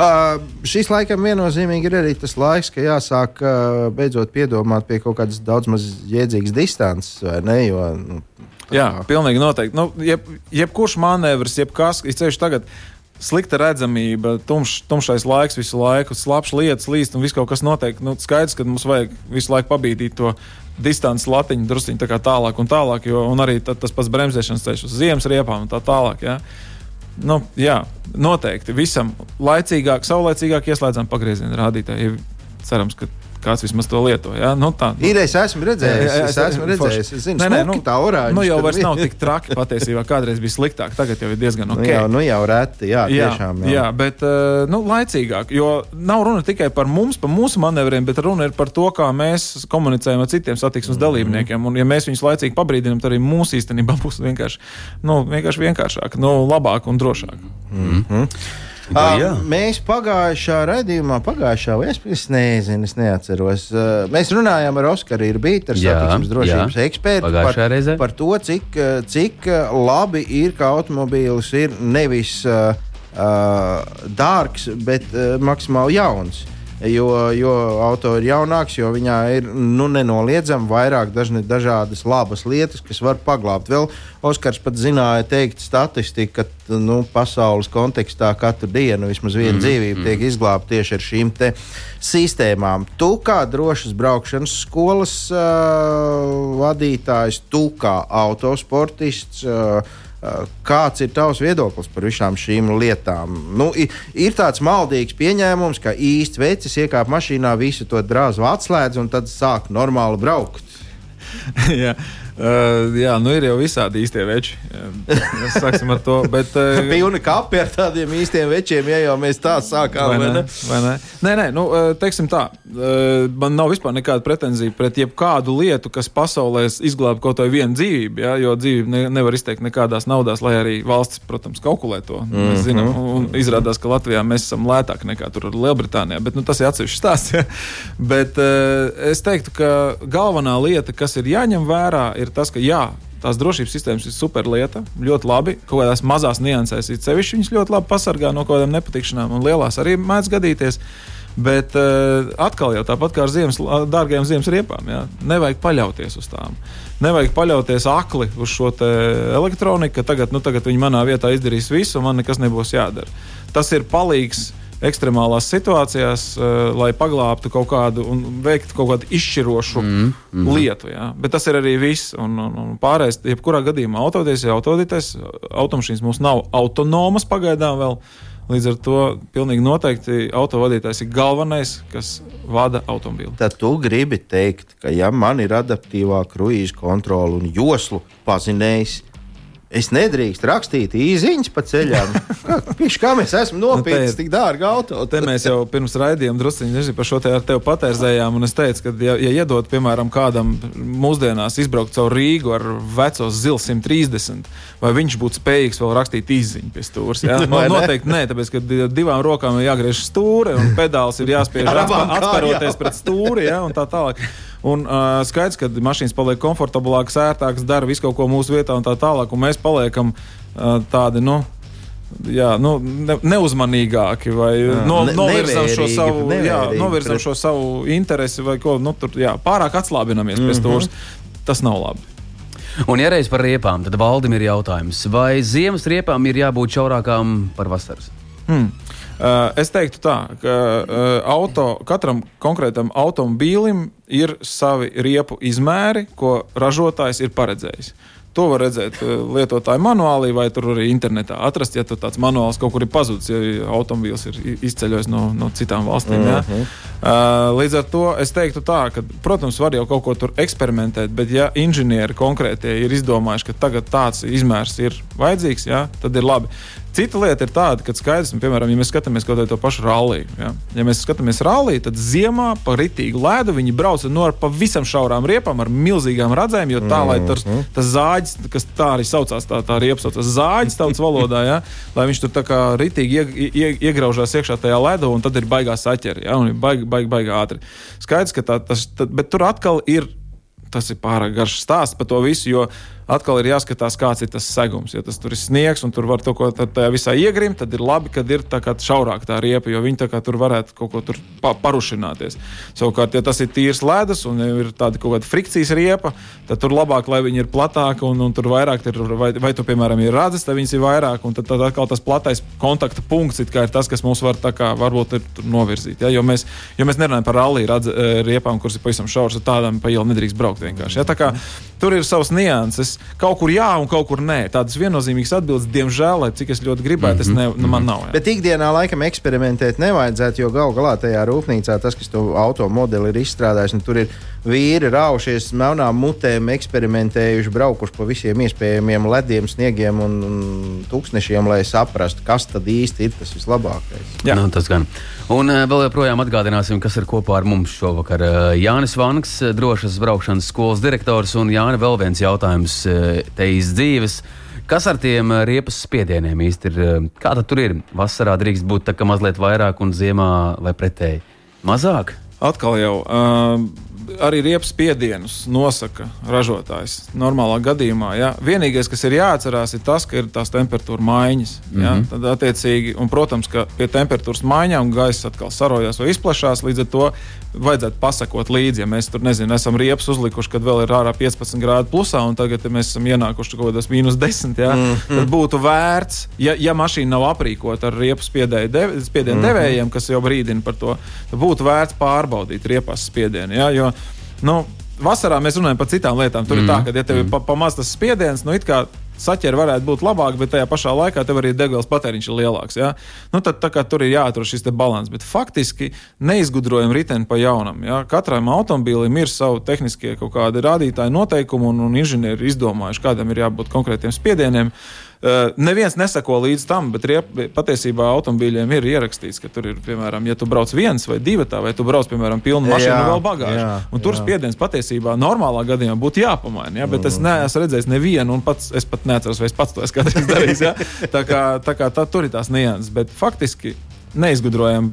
Uh, šis laikam viennozīmīgi ir arī tas laiks, ka jāsāk uh, beidzot piedomāt pie kaut kādas daudz maz jēdzīgas distances, vai ne? Jo, nu, Jā, pilnīgi noteikti. Nu, jeb, jebkurš manevrs, jebkas, ceļš tagad slikta redzamība, tumš, tumšais laiks visu laiku, slapjš lietas, līst un viss kaut kas notiek. Nu, skaidrs, ka mums vajag visu laiku pabīdīt to distanci latiņu druskuļi tā tālāk un tālāk, jo arī tas pats bremzēšanas ceļš uz ziemas riepām un tā tālāk. Ja? Nu, jā, noteikti visam laicīgāk, saulēcīgāk ieslēdzam pagrieziena rādītāju. Cerams, ka kāds vismaz to lieto. Ja? Nu, tā, nu. Ir, es esmu redzējis, jā, jā, es esmu redzējis. Es zinu, nē, nē, nu, tā orāņa. Nu, jau vairs nav tik traki patiesībā. Kādreiz bija sliktāk, tagad jau ir diezgan ok. Nu, jau, nu, jau reti, jā, jā, tiešām, jā. jā bet uh, nu, laicīgāk, jo nav runa tikai par mums, par mūsu manevriem, bet runa ir par to, kā mēs komunicējam ar citiem satiksmes mm dalībniekiem. Un, ja mēs viņus laicīgi pabrīdinām, tad arī mūsu īstenībā būs vienkārši, nu, vienkārši vienkāršāk, nu, labāk un drošāk. Mm -hmm. Jā? Uh, mēs pagājušā raidījumā, pagājušā vai es, es nezinu, es neatceros. Uh, mēs runājām ar Oskaru Irbītu, ar satiksmes drošības jā. ekspertu par, reizē. par to, cik, uh, cik uh, labi ir, ka automobīls ir nevis uh, uh, dārgs, bet uh, maksimāli jauns. Jo, jo auto ir jaunāks, jo viņā ir nu, nenoliedzami vairāk dažne, dažādas labas lietas, kas var paglābt. Vēl Oskars pat zināja teikt statistiku, ka nu, pasaules kontekstā katru dienu vismaz viena mm, dzīvība mm. tiek izglābta tieši ar šīm sistēmām. Tu kā drošas braukšanas skolas uh, vadītājs, tu kā autosportists. Uh, Kāds ir tavs viedoklis par visām šīm lietām? Nu, ir tāds maldīgs pieņēmums, ka īsts vecis iekāp mašīnā, visu to drāzu atslēdz un tad sāk normāli braukt. [laughs] jā. Uh, jā, nu ir jau visādi īstie veči. Mēs sāksim ar to. Bet, uh, Pilni kapi ar tādiem īstiem večiem, ja jau mēs tā sākām. Vai vai ne? ne? Vai ne? Nē, nē, nu, eh, teiksim tā. eh, Man nav vispār nekāda pretenzija pret jebkādu lietu, kas pasaulē izglābj kaut vai vienu dzīvību. Ja? Jo dzīvību ne, nevar izteikt nekādās naudās, lai arī valsts, protams, kalkulē to. Mm -hmm. Mēs zinām, un un izrādās, ka Latvijā mēs esam lētāki nekā tur Lielbritānijā. Bet nu, tas ir atsevišķs stāsts. Ja? [laughs] Bet es teiktu, ka galvenā lieta, kas ir jāņem vērā, ir tas, ka jā. Tās drošības sistēmas ir super lieta, ļoti labi. Kaut kādās mazās niansēs ir sevišķi viņas ļoti labi pasargā no kaut kādām nepatikšanām, un lielās arī mēdz gadīties. Bet uh, atkal jau tāpat kā ar ziemas, dārgajām ziemas riepām, jā, nevajag paļauties uz tām. Nevajag paļauties akli uz šo elektroniku, ka tagad, nu, tagad viņi manā vietā izdarīs visu, un man nekas nebūs jādara. Tas ir palīgs ekstremālās situācijās, uh, lai paglābtu kaut kādu un veiktu kaut kādu izšķirošu mm, mm. lietu. Jā. Bet tas ir arī viss. Un, un, un pārējais, jebkurā gadījumā, autodīzes ir autodīzes. Automašīnas mums nav autonomas pagaidām vēl. Līdz ar to pilnīgi noteikti autovadītājs ir galvenais, kas vada automobīlu. Tad tu gribi teikt, ka ja man ir adaptīvā kruīza kontrole un joslu pazinējis, es nedrīkstu rakstīt īsiņas pa ceļām. [laughs] Kā- Piš, kā mēs esam nopirkuši te- tik dārgu auto? Te mēs jau pirms raidījuma druskuļi par šo te ar tevi patērzējām. un Es teicu, ka, ja, ja iedod, piemēram, kādam mūsdienās izbraukt caur Rīgu ar veco zilu 130, vai viņš būtu spējīgs vēl rakstīt izziņu pie stūres? Ja? [laughs] No, ne? noteikti nē, tāpēc, ka di- divām rokām ir jāgriež stūri un pedāls ir [laughs] jāspiež atspēroties pret stūri ja? un tā tālāk. Un uh, skaidrs, ka mašīnas paliek komfortablākas, ērtākas, dara visu kaut ko mūsu vietā un tā tālāk, un mēs paliekam uh, tādi, nu, Jā, nu, ne, neuzmanīgāki vai no, Ne- novirzam, šo nevērīgi, savu, jā, nevērīgi novirzam pret- šo savu interesi vai ko. Nu, tur, jā, pārāk atslābinamies pie stūres. Tas nav labi. Un, ja reiz par riepām, tad valdim ir jautājums, vai ziemas riepām ir jābūt šaurākām par vasaras? Hmm. Uh, es teiktu, tā, ka uh, auto, katram konkrētam automobīlim ir savi riepu izmēri, ko ražotājs ir paredzējis. To var redzēt uh, lietotāju manuālī, vai tur arī internetā atrast, ja tāds manuāls kaut kur ir pazudis, ja automobīls ir izceļojis no, no citām valstīm. Mm -hmm. uh, līdz ar to es teiktu, tā, ka, protams, var jau kaut ko tur eksperimentēt, bet ja inženieri konkrētie ir izdomājuši, ka tagad tāds izmērs ir vajadzīgs, jā, tad ir labi. Cita lieta ir tāda, ka skaidrs, nu, piemēram, ja mēs skatāmies kaut kādu pašu ralliju. Ja? ja mēs skatāmies ralliju, tad ziemā pa ritīgu ledu viņi brauc no pavisam šaurām riepām, ar milzīgām radzēm, jo tā, lai tas, tas zāģis, kas tā arī saucās, tā, tā riepa saucās zāģis tautas valodā, ja? lai viņš tur tā kā ritīgi ie, ie, iegraužās iekšā tajā ledu, un tad ir baigās saķeri, ja? un ir baigi, baigi, baigi ātri. Skaidrs, ka tā, tas, tad, bet tur atkal ir tas ir pārāk garš stāsts par to visu, jo atkal ir jāskatās, kāds ir tas segums. Ja tas tur ir sniegs un tur var to ko tad tajā visā iegrimt, tad ir labi, kad ir tā kā šaurāk tā riepa, jo viņi tur varētu kaut ko pa parušināties. Savukārt, ja tas ir tīrs ledus un ir tāda kaut kāda frikcijas riepa, tad tur labāk, lai viņi ir platāki un, un tur vairāk ir, vai, vai tu, piemēram, ir radzes, tad viņas ir vairāk, un tad, tad atkal tas platais kontakta punkts ir tas, kas mums var tā kā varbūt novirzīt. Ja? Jo, mēs, jo mēs nerunājam par rallija radze- eh, riepām, kuras ir pavisam šauras, tad tādām pa ielu nedrīkst braukt vienkārši. Ja? Kā Tur ir savs nianses. Kaut kur jā, un kaut kur nē. Tādas viennozīmīgas atbildes, diemžēl, lai cik es ļoti gribētu, mm -hmm. es ne, nu, man nav. Jā. Bet ikdienā laikam eksperimentēt nevajadzētu, jo galu galā tajā rūpnīcā tas, kas to automobili ir izstrādājis, nu, tur ir vīri raušies melnām mutēm, eksperimentējuši, braukuši pa visiem iespējamiem lediem, sniegiem un, un tūkstošiem, lai saprastu, kas tad īsti ir tas vislabākais. Jā, nu, tas gan. Un uh, vēl joprojām atgādināsim, kas ir kopā ar mums šovakar. Uh, Jānis Vanks, drošas braukšanas skolas direktors, un Jānis vēl viens jautājums te iz dzīves. Kas ar tiem riepas spiedieniem īsti ir? Kāda tur ir? Vasarā drīkst būt tā, ka mazliet vairāk, un ziemā vai pretēji mazāk? Atkal jau. Uh arī riepas spiedienus nosaka ražotājs. Normālā gadījumā, ja. vienīgais, kas ir jāatcerās, ir tas, ka ir tās temperatūra maiņas. Ja. Mm -hmm. Tad, attiecīgi, un, protams, ka pie temperatūras maiņām gaisa atkal sarojās vai izplatās. Līdz ar to vajadzētu pasakot līdzi, ja mēs tur nezinu, esam riepas uzlikuši, kad vēl ir ārā 15 grādu plusā, un tagad ja mēs esam ienākuši kaut kādos mīnus 10. Ja, mm -hmm. Tad būtu vērts, ja, ja mašīna nav aprīkota ar riepas spiedienu dev, mm -hmm. devējiem, kas jau brīdina par to, tad būtu vērts pārbaudīt riepas spiedienu. Ja, jo, Nu, vasarā mēs runājam par citām lietām. Tur mm. ir tā, ka, ja tev ir mm. pa, pamazs tas spiediens, nu, it kā saķeri varētu būt labāk, bet tajā pašā laikā tev arī degvielas patēriņš ir lielāks. Ja? Nu, tad tur ir jāatrod šis līdzsvars. Bet faktiski neizgudrojam riteni pa jaunam. Ja? Katram automobīlim ir savi tehniskie kaut kādi rādītāji, noteikumi, un, un inženieri izdomājuši, kādam ir jābūt konkrētiem spiedieniem. Neviens nesako līdz tam, bet riep, patiesībā automobīļiem ir ierakstīts, ka tur ir, piemēram, ja tu brauc viens vai divi, tā, vai tu brauc, piemēram, pilnu mašīnu jā, vēl bagāžu. Jā, un tur jā. spiediens patiesībā normālā gadījumā būtu jāpamaina. Ja? Bet mm. es neesmu redzējis nevienu, un pats, es pat neatceros, vai es pats to esmu [laughs] darījis. Ja? Tā kā, tā kā tā, tur ir tās nianses, bet faktiski neizgudrojam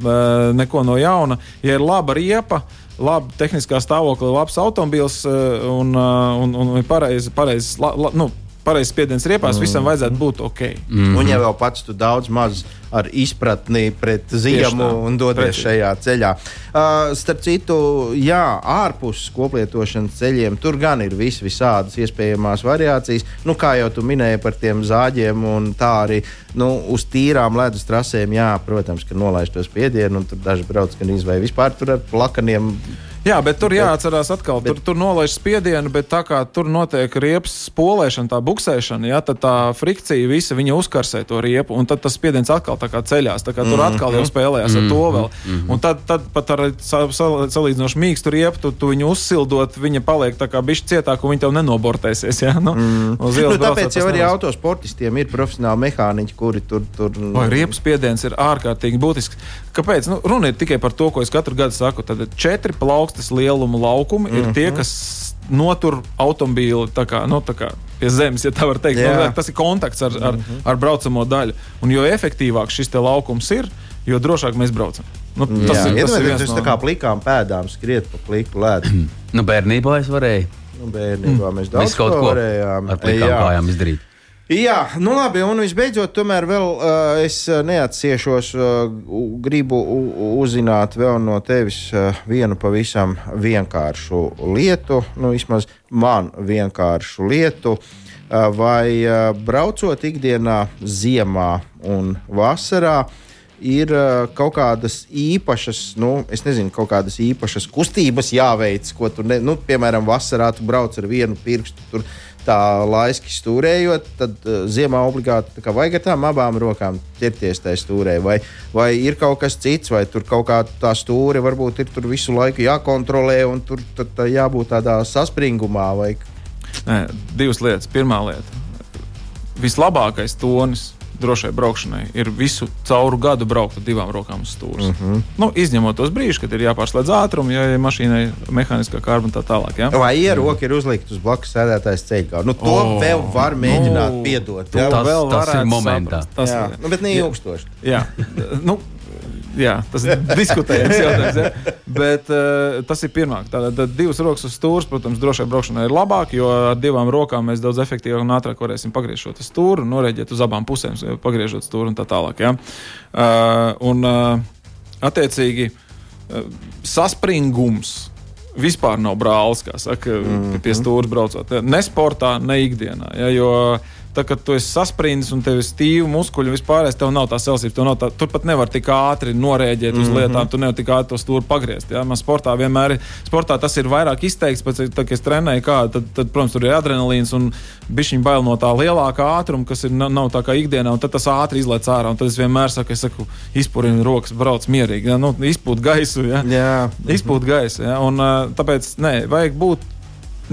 neko no jauna. Ja ir laba riepa, laba tehniskā stāvokļa, labs automobīls uh, un, un, un, pareizi, pareizi la, la, nu, pareizs spiediens riepās, mm. visam vajadzētu būt ok. Mm. Un ja vēl pats tu daudz maz ar izpratni pret ziemu un dodies šajā ceļā. Uh, starp citu, jā, ārpus koplietošanas ceļiem tur gan ir vis, visādas iespējamās variācijas. Nu, kā jau tu minēji par tiem zāģiem, un tā arī nu, uz tīrām ledus trasēm, jā, protams, ka nolaist to spiedienu, un tur daži brauc gan izvēlēt vispār ar plakaniem Jā, bet tur jāatcerās atkal, bet, tur, tur nolaiž spiedienu, bet tā kā tur notiek riepas spolēšana, tā buksēšana, ja, tad tā frikcija visa viņa uzkarsē to riepu, un tad tas spiediens atkal tā kā ceļās. Tā kā tur mm, atkal jau mhm. spēlējās mm, ar to vēl. Mm, un tad, tad pat ar salīdzinoši mīkstu riepu, tu, tu viņu uzsildot, viņa paliek tā kā bišķi cietāk, un viņa tev nenobortēsies. Ja? Nu, mm. nu, tāpēc jau arī autosportistiem ir profesionāli mehāniķi, kuri tur. tur... Vai riepu spiediens ir ārkārtīgi būtisks? Kāpēc? Nu, runa ir tikai par to, ko es katru gadu saku. Tad četri plaukti plauktas lieluma laukumi mm -hmm. ir tie, mhm. kas notur automobīli kā, nu, kā pie zemes, ja tā var teikt. Nu, tas ir kontakts ar, ar, mm -hmm. ar braucamo daļu. Un jo efektīvāk šis laukums ir, jo drošāk mēs braucam. Nu, tas Jā, ir tas, kas manā no... kā plikām pēdām skriet pa pliku ledu. [clears throat] nu, bērnībā es varēju. Nu, bērnībā mēs daudz ko varējām. Ar plikām kājām izdarīt. Jā, nu labi, un visbeidzot, tomēr vēl uh, es neatsiešos, uh, gribu uzzināt vēl no tevis uh, vienu pavisam vienkāršu lietu, nu vismaz man vienkāršu lietu. Uh, vai uh, braucot ikdienā, ziemā un vasarā, ir uh, kaut kādas īpašas, nu, es nezinu, kaut kādas īpašas kustības jāveic, ko tu, ne, nu, piemēram, vasarā tu brauc ar vienu pirkstu. Tur, tā laiski stūrējot, tad uh, ziemā obligāti vajag ar tām abām rokām ķerties tajā stūrē. Vai, vai ir kaut kas cits, vai tur kaut kā tā stūre varbūt ir tur visu laiku jākontrolē un tur tad, tā jābūt tādā saspringumā. Vai... Nē, divas lietas. Pirmā lieta - vislabākais tonis drošai braukšanai ir visu cauru gadu braukt ar divām rokām uz stūres. Mm -hmm. nu, izņemot tos brīžus, kad ir jāpārslēdz ātrums, ja ir mašīnai mehāniskā kārba un tā tālāk. Ja? Vai ieroka ir uzlikta uz blakus sēdētājas ceļā? Nu, to oh, vēl var mēģināt nu, piedot. Jā, tas, vēl tas ir momentā. Saprast. Tas, jā, nu, bet ne ilgstoši. Jā, [laughs] nu, jā, tas ir diskutējams jautājums. Ja? Bet uh, tas ir pirmāk. Tātad divas rokas uz stūres, protams, drošai braukšanai ir labāk, jo ar divām rokām mēs daudz efektīvāk un ātrāk varēsim pagriezt šo stūri un norēģēt uz abām pusēm, pagriežot stūri un tā tālāk. Ja? Uh, un, uh, attiecīgi, uh, saspringums vispār nav brālis, kā saka, mm -hmm. pie stūra braucot. Ne sportā, ne ikdienā. Ja, jo tā, kad tu esi saspringts un tev ir stīvi muskuļi vispār tev nav tā selsības, tev nav tā, tur pat nevar tik ātri norēģēt uz mm -hmm. lietām, tu nevari tik ātri to stūri pagriezt. Ja? Man sportā vienmēr ir, sportā tas ir vairāk izteikts, pēc tam, kad es trenēju, kā, tad, tad, protams, tur ir adrenalīns un bišķiņa bail no tā lielākā ātruma, kas ir, nav, nav tā kā ikdienā, un tad tas ātri izlaiž ārā. Tad es vienmēr saku, es saku, izpūriņu rokas, brauc mierīgi, ja? nu, izpūt gaisu. Ja? Jā. Izpūt gaisu. Ja? Un, tāpēc, nē, vajag būt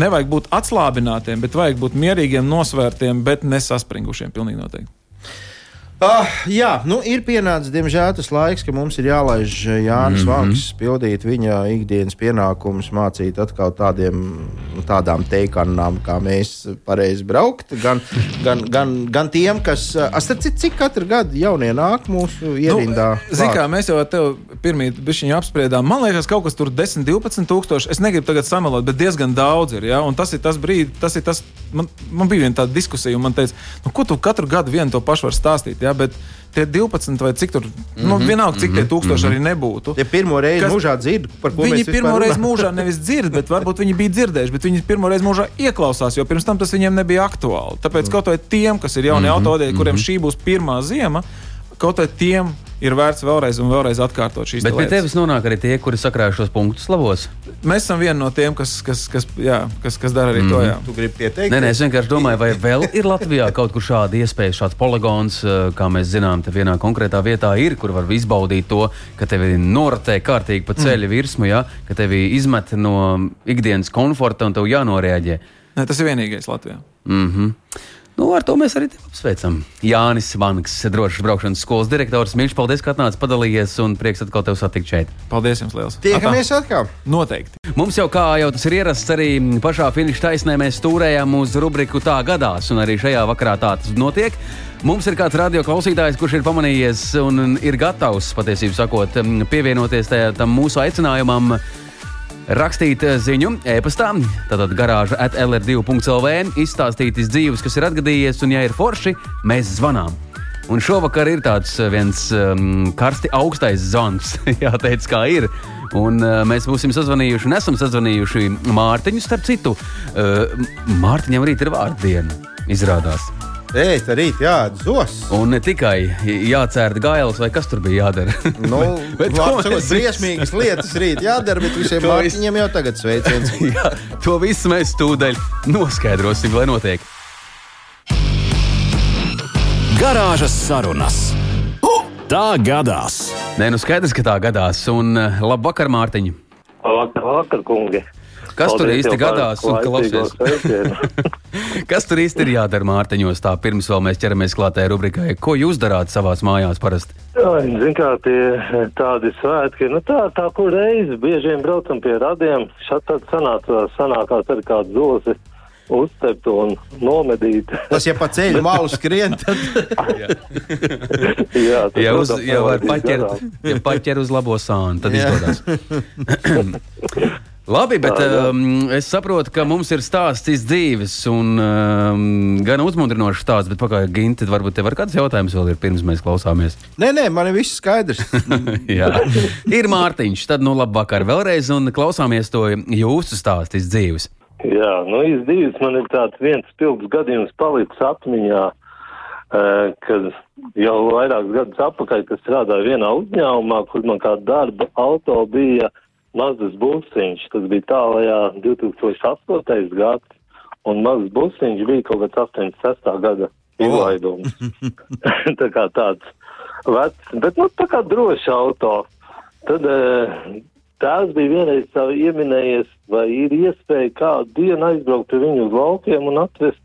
nevajag būt atslābinātiem, bet vajag būt mierīgiem, nosvērtiem, bet nesaspringušiem. Pilnīgi noteikti. Uh, jā, nu, ir pienācis, diemžēl, tas laiks, ka mums ir jālaiž Jānis mm -hmm. Vanks, pildīt viņa ikdienas pienākumus, mācīt atkal tādiem, tādām teikanām, kā mēs pareizi braukt. Gan, gan, gan, gan tiem, kas, starp citu, cik katru gadu jaunie nāk mūsu ierindā. Nu, Zini, kā mēs jau ar tevi pirmie bišķiņu apspriedām, man liekas, kaut kas tur 10, 12 tūkstoši. Es negribu tagad samelot, bet diezgan daudz ir. Ja? Un tas ir tas brīdis, tas ir tas, man, man bija viena tāda diskusija, un man teica, nu, ko tu katru gadu vienu to pašu var stāstīt. Ja? Bet tie 12 vai cik tur, mm -hmm. nu, vienalga, cik mm -hmm. tie tūkstoši mm -hmm. arī nebūtu. Ja pirmo reizi kas, mūžā dzird, par ko viņi pirmo reizi mūžā nevis dzird, bet varbūt viņi bija dzirdējuši, bet viņi pirmo reizi mūžā ieklausās, jo pirms tam tas viņiem nebija aktuāli. Tāpēc mm -hmm. kaut vai tiem, kas ir jauni mm -hmm. autodēļi, kuriem šī būs pirmā ziema, kaut vai tiem ir vērts vēlreiz un vēlreiz atkārtot šīs lietas. Bet pie tevis nonāk arī tie, kuri sakrājuši šos punktus slavos. Mēs esam vieni no tiem, kas, kas, kas, jā, kas, kas dara arī mm. to. Jā. Tu gribi pieteikt? Nē, nē, es vienkārši domāju, vai vēl ir Latvijā kaut kur šāda iespēja, šāds poligons, eh, kā mēs zinām, te vienā konkrētā vietā ir, kur var izbaudīt to, ka tevi noratē kārtīgi pa ceļa mm. virsmu, ja? ka tevi izmet no ikdienas komforta un tev jānoreaģē. Nē, tas ir vienīgais Latvijā. Mm -hmm. Nu, ar to mēs arī apsveicam. Jānis Vanks, drošas braukšanas skolas direktors. Mīļš, paldies, ka atnācis padalījies un prieks atkal tevi satikt šeit. Paldies jums liels. Tiekamies atkal. Noteikti. Mums jau kā jau tas ir ierasts, arī pašā finiša taisnē mēs stūrējām uz rubriku tā gadās, un arī šajā vakarā tā tas notiek. Mums ir kāds radio klausītājs, kurš ir pamanījies un ir gatavs, patiesībā sakot, pievienoties tam mūsu aicinājumam rakstīt eh, ziņu e-pastā, tātad garāža at LR2.CLV, izstāstīt izdzīvus, kas ir atgadījies, un, ja ir forši, mēs zvanām. Un šovakar ir tāds eh, viens um, karsti augstais zvans, [laughs] jāteic, kā ir. Un, uh, mēs būsim sazvanījuši, un esam sazvanījuši Mārtiņu, starp citu. Uh, Mārtiņam rīt ir vārdiena, izrādās. Ēst rīt, jā, zos. Un ne tikai jācērta gailis, vai kas tur bija jādara. [laughs] nu, bet tas ir briesmīgas lietas rīt jādara, bet visiem [laughs] mārciņiem jau tagad sveiciens. [laughs] jā, to visu mēs tūdaļ noskaidrosim, lai notiek. Garāžas sarunas. Tā gadās. Nē, nu skaidrs, ka tā gadās. Un uh, labvakar, Mārtiņ. Labvakar, vakar, kungi. Kas Paldies tur īsti gadās? [laughs] Kas tur īsti ir jādara mārciņos, tā pirms vēl mēs ķeramies klātai rubrikai? Ko jūs darāt savās mājās parasti? Ziniet, kā tie tādi svētki, nu tā, tā kur reizi biežiem braucam pie radiem, šādi tad sanāca, sanākās arī kāds zosis uzcept un nomedīt. Tas, ja pa ceļu [laughs] malu skrien, tad. jā, [laughs] tas, ja, uz, ja var paķert, ja paķer uz labo sānu, tad jā. izdodas. [clears throat] Labi, bet tā, um, es saprotu, ka mums ir stāsts dzīves un um, gan uzmundrinošs stāsts, bet pagaidi, Ginti, varbūt tev ir kāds jautājums vēl ir pirms mēs klausāmies. Nē, nē, man ir viss skaidrs. [laughs] Jā, ir Mārtiņš, tad nu labi vakar vēlreiz un klausāmies to jūsu stāstu dzīves. Jā, nu izdzīves man ir tāds viens pilns gadījums palicis atmiņā, uh, kad jau vairākus gadus atpakaļ, kad strādāju vienā uzņēmumā, kur man kā darba auto bija mazs busiņš, tas bija tālajā 2008. gads, un mazs busiņš bija kaut kāds 86. gada izlaidums. [laughs] [laughs] tā kā tāds vecs, bet nu tā kā drošs auto. Tad tās bija vienreiz savu ieminējies, vai ir iespēja kādu dienu aizbraukt pie viņu uz laukiem un atvest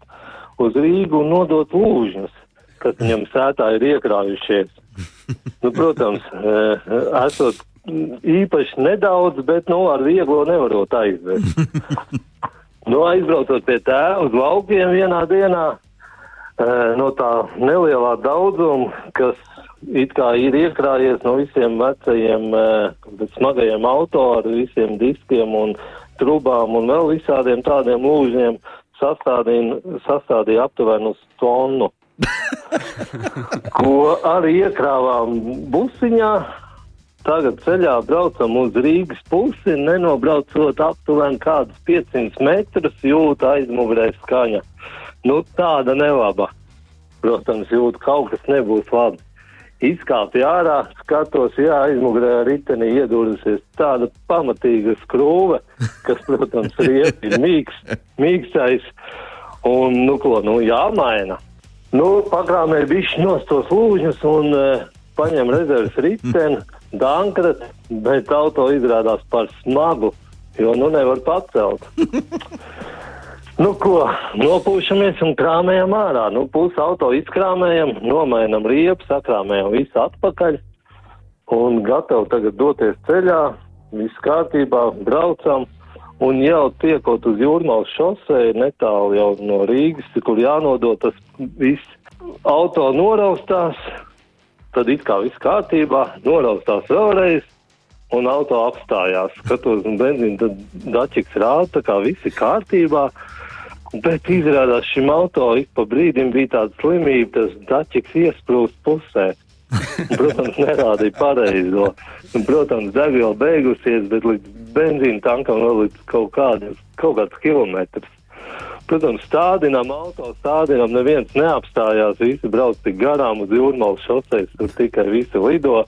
uz Rīgu un nodot lūžņus, kas viņam sētā ir iekrājušies. Nu, protams, esot īpaši nedaudz, bet nu, ar vieglo nevarot aizvest. [laughs] nu, aizbraucot pie tēva uz laukiem vienā dienā, no tā nelielā daudzuma, kas it kā ir iekrājies no visiem vecajiem, smagajiem auto ar visiem diskiem un trubām un vēl visādiem tādiem lūžņiem, sastādīja, sastādīja aptuveni uz tonu. [laughs] ko arī iekrāvām busiņā, Tagad ceļā braucam uz Rīgas pusi, nenobraucot aptuveni kādus 500 metrus, jūta aizmugurē skaņa. Nu, tāda nelaba. protams, jūtu, ka kaut kas nebūs labi. Izkāpju ārā, skatos, jā, aizmugurē ritenī iedūrusies tāda pamatīga skrūve, kas, protams, riepi ir mīgs, mīkstais, un, nu, ko, nu, jāmaina. Nu, pakrāmē bišķi nost tos lūžņus un uh, paņem rezerves riteni, dankrat, bet auto izrādās par smagu, jo, nu, nevar pacelt. [laughs] Nu, ko, nopūšamies un krāmējam ārā. Nu, pusi auto izkrāmējam, nomainam riepu, sakrāmējam visu atpakaļ un gatavi tagad doties ceļā, viss kārtībā, braucam. Un jau tiekot uz jūrmālas šosei, netālu jau no Rīgas, kur jānodot tas viss, auto noraustās, tad it kā viss kārtībā, noraustās vēlreiz, un auto apstājās. Skatos, un benzīna tad dačiks rāda, kā viss ir kārtībā. Bet izrādās šim auto ik pa brīdim bija tāda slimība, tas dačiks iesprūst pusē. Un, protams, nerādīja pareizo. Un, protams, degviela beigusies, bet līdz benzīna tankam vēl līdz kaut kādiem, kaut kāds kilometrs. Protams, stādinām auto, stādinām, neviens neapstājās, visi brauc tik garām uz jūrmalas šoseis, tur tikai visi lido.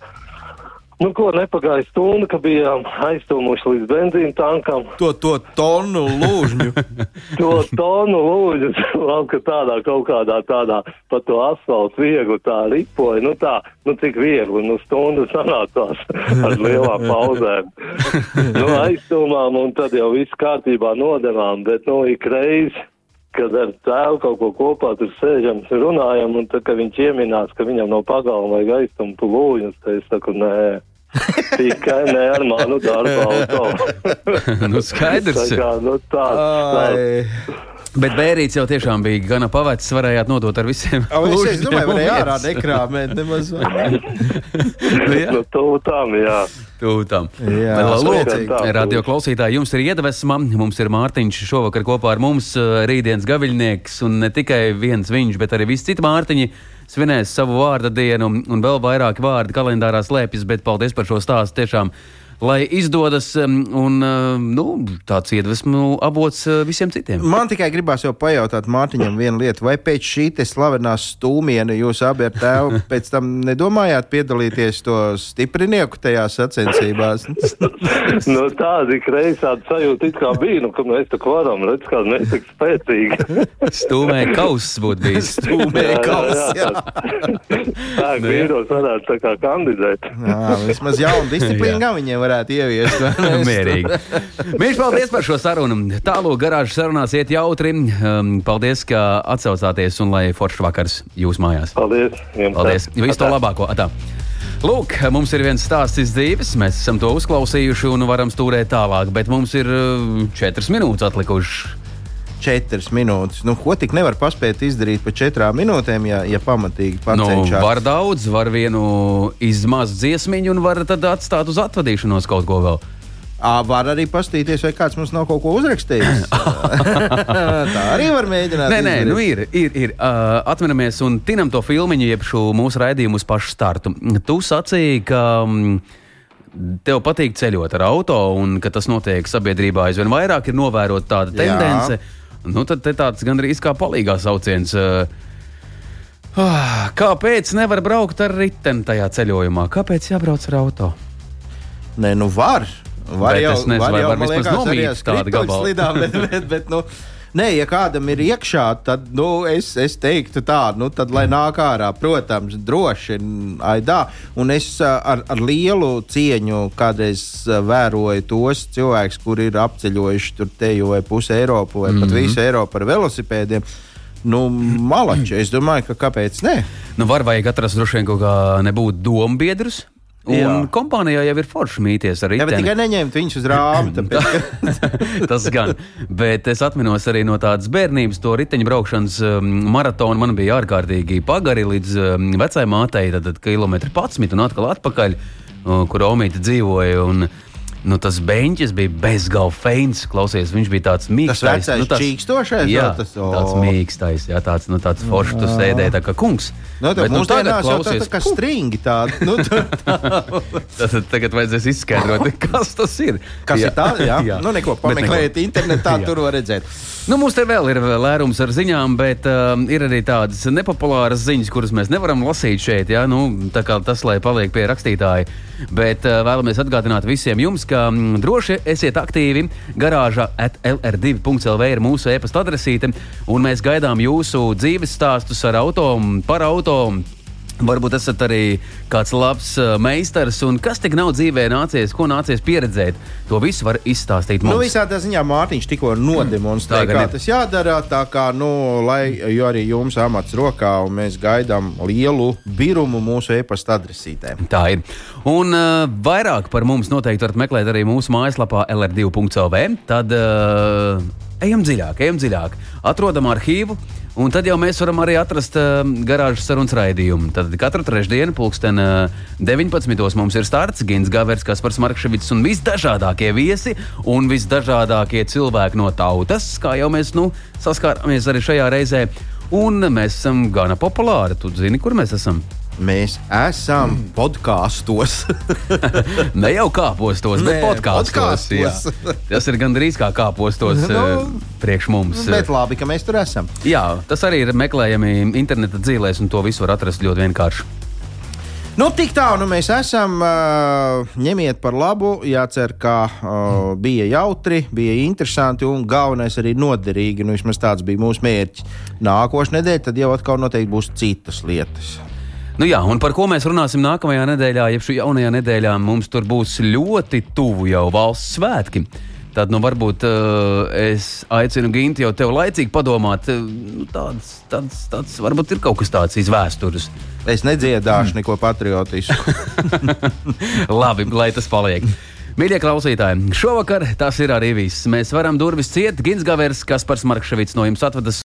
Nu, ko nepagāja stunda, ka bijām aiztūmuši līdz benzīna tankam. To, to tonu lūžņu. [laughs] To tonu lūdzu, vēl ka tādā kaut kādā tādā pa to asfaltu viegli tā ripoja. Nu tā, nu cik viegli, nu stundu sanācās [laughs] ar lielām pauzēm. nu aiztūmām un tad jau viss kārtībā nodevām, bet nu ik reizi kad ar tēvu kaut ko kopā tur sēžam, runājam, un tad, kad viņš ieminās, ka viņam no pagalma vajag aiztumt lūņus, tad es saku, nē. [laughs] Tikai ne ar manu darbu auto. [laughs] nu, skaidrs. tā kā, nu, tā, Ai. Bet bērīts jau tiešām bija gana pavecs, varējāt nodot ar visiem. O, es, es domāju, un varēja ārā vietas. nekrāmēt nemaz. Nu, [laughs] jā. nu, tu tam, jā. Lūk, radio klausītāji, jums ir iedvesma. Mums ir Mārtiņš šovakar kopā ar mums, uh, rītdienas gaviļnieks. Un ne tikai viens viņš, bet arī visi citi Mārtiņi svinēs savu vārda dienu. Un vēl vairāki vārdi kalendārā slēpjas. Bet paldies par šo stāstu. Tiešām, lai izdodas un nu, tāds iedvesmu avots visiem citiem. Man tikai gribās jau pajautāt Mārtiņam vienu lietu. Vai pēc šī te slavenā stūmiena jūs abi ar tēvu pēc tam nedomājāt piedalīties to stiprinieku tajā sacensībās? Nu, tāda kreisā sajūta it kā bija, nu, ka mēs tā varam, redz, kā mēs tik spēcīgi. Stūmēja kauss būtu bijis. Stūmēja kauss, jā. Tā kā vīros varētu tā kā kandidēt. Jā, vismaz jaunu disciplīnu gan viņiem varētu ieviest. [laughs] vai ne? Mierīgi. Mīļš, paldies par šo sarunu. Tālāk garāžas sarunās iet jautri. Um, paldies, ka atsaucāties un lai foršs vakars jūs mājās. Paldies. Paldies! Visu to labāko! Atā. Lūk, mums ir viens stāsts iz dzīves, mēs esam to uzklausījuši un varam stūrēt tālāk, bet mums ir uh, četras minūtes atlikušas. Četras minūtes. Nu, ko tik nevar paspēt izdarīt pa četrām minūtēm, ja, ja pamatīgi Nu, pacenšas? var daudz, var vienu izmazu dziesmiņu un var tad atstāt uz atvadīšanos kaut ko vēl. Ā, var arī paskatīties, vai kāds mums nav kaut ko uzrakstījis. [laughs] [laughs] Tā arī var mēģināt. Nē, nē, izdarīt. nu ir. ir, ir. Uh, atceramies un tinam to filmu, jeb šo mūsu raidījumu uz pašu startu. Tu sacīji, ka. mm, Tev patīk ceļot ar auto, un ka tas notiek sabiedrībā aizvien vairāk, ir novērota tāda Jā. Nu, tad tāds gandrīz kā palīgā sauciens. Uh, ah, kāpēc nevar braukt ar riteni tajā ceļojumā? Kāpēc jābrauc ar auto? Nē, nu var. Var Bet jau, es nezinu, var jau var man vismaz nomīt tādu gabalu. slidām, bet, bet, bet, nu, Nē, ja kādam ir iekšā, tad nu, es, es teiktu tā, nu, tad lai nāk ārā, protams, droši aidā. Un es ar, ar lielu cieņu kādreiz vēroju tos cilvēkus, kuri ir apceļojuši tur teju vai pusi Eiropu vai mm -hmm. pat visu Eiropu ar velosipēdiem. Nu, malači, es domāju, ka kāpēc ne? Nu, var vajag atrast droši vien kaut kā nebūt dombiedrus. Un Jā. kompānijā jau ir forši mīties ar riteni. tikai neņemt viņus uz [clears throat] ka... [laughs] Tas gan. Bet es atceros arī no tādas bērnības, to riteņbraukšanas um, maratonu. Man bija ārkārtīgi pagari līdz um, vecajai mātei, tad, tad kilometri 11 un atkal atpakaļ, uh, kur Omīte dzīvoja. Un, Nu, tas beņķis bija bezgalīgi feins. Klausies, viņš bija tāds mīkstais. vecais nu, tāds, čīkstošais, Jā, tas, o. tāds mīkstais, jā, tāds, nu, tāds foršs. Tu sēdēji tā kā kungs. Nu, tā, Bet, mums tagad jau tā, klausies, tā kā stringi tādi. Nu, tā, [laughs] Tad tagad vajadzēs izskaidrot, [laughs] kas tas ir. kas Jā. ir tā? Jā, [laughs] jā. Nu, neko Bet pameklējiet internetā, Jā. tur var redzēt. Nu, mums te vēl ir lērums ar ziņām, bet uh, ir arī tādas nepopulāras ziņas, kuras mēs nevaram lasīt šeit. Ja? Nu, tā kā tas, lai paliek pie rakstītāja. Bet uh, vēlamies atgādināt visiem jums, ka mm, droši esiet aktīvi. Garāža at LR2.CLV ir mūsu e-pasta adresīte, un mēs gaidām jūsu dzīves stāstus ar auto, par auto. Varbūt esat arī kāds labs uh, meistars, un kas tik nav dzīvē nācies, ko nācies pieredzēt. To visu var izstāstīt mums. Nu, visādā ziņā Mārtiņš tikko nodemonstrēja, Tā kā ir. tas jādara. Tā kā, nu, lai arī jums amats rokā, un mēs gaidām lielu birumu mūsu e-pasta adresītē. Tā ir. Un uh, vairāk par mums noteikti varat meklēt arī mūsu mājaslapā LR2.CLV. Tad uh, ejam dziļāk, ejam dziļāk. Atrodam arhīvu. Un tad jau mēs varam arī atrast uh, garāžas sarunas raidījumu. Tad katru trešdienu, pulksten uh, 19. mums ir starts Gins Gavers, Kaspars Markevits un visdažādākie viesi un visdažādākie cilvēki no tautas, kā jau mēs nu, saskārāmies arī šajā reizē. Un mēs esam gana populāri. Tu zini, kur mēs esam? Mēs esam podkāstos. [laughs] Ne jau kāpostos, bet Nē, podkāstos. podkāstos. [laughs] Tas ir gandrīz kā kāpostos Nu, nu, priekš mums. Bet labi, ka mēs tur esam. Jā, tas arī ir meklējami interneta dzīvēs, un to visu var atrast ļoti vienkārši. Nu, tik tālu nu mēs esam. Uh, ņemiet par labu. Jācer, ka bija jautri, bija interesanti un galvenais arī noderīgi. Nu, vismaz tāds bija mūsu mērķis. Nākošais nedēļa tad jau atkal noteikti būs citas lietas. Nu jā, un par ko mēs runāsim nākamajā nedēļā, jeb šī jaunajā nedēļā, mums tur būs ļoti tuvu jau valsts svētki. Tad, nu, varbūt uh, es aicinu Gintu jau tev laicīgi padomāt, uh, nu, tāds, tāds, tāds, varbūt ir kaut kas tāds izvēstures. Es nedziedāšu neko patriotisku. [laughs] Labi, lai tas paliek. Mīļie klausītāji, šovakar tas ir arī viss. Mēs varam durvis ciet. Gins Gavers, Kaspars Markevits no jums atvedas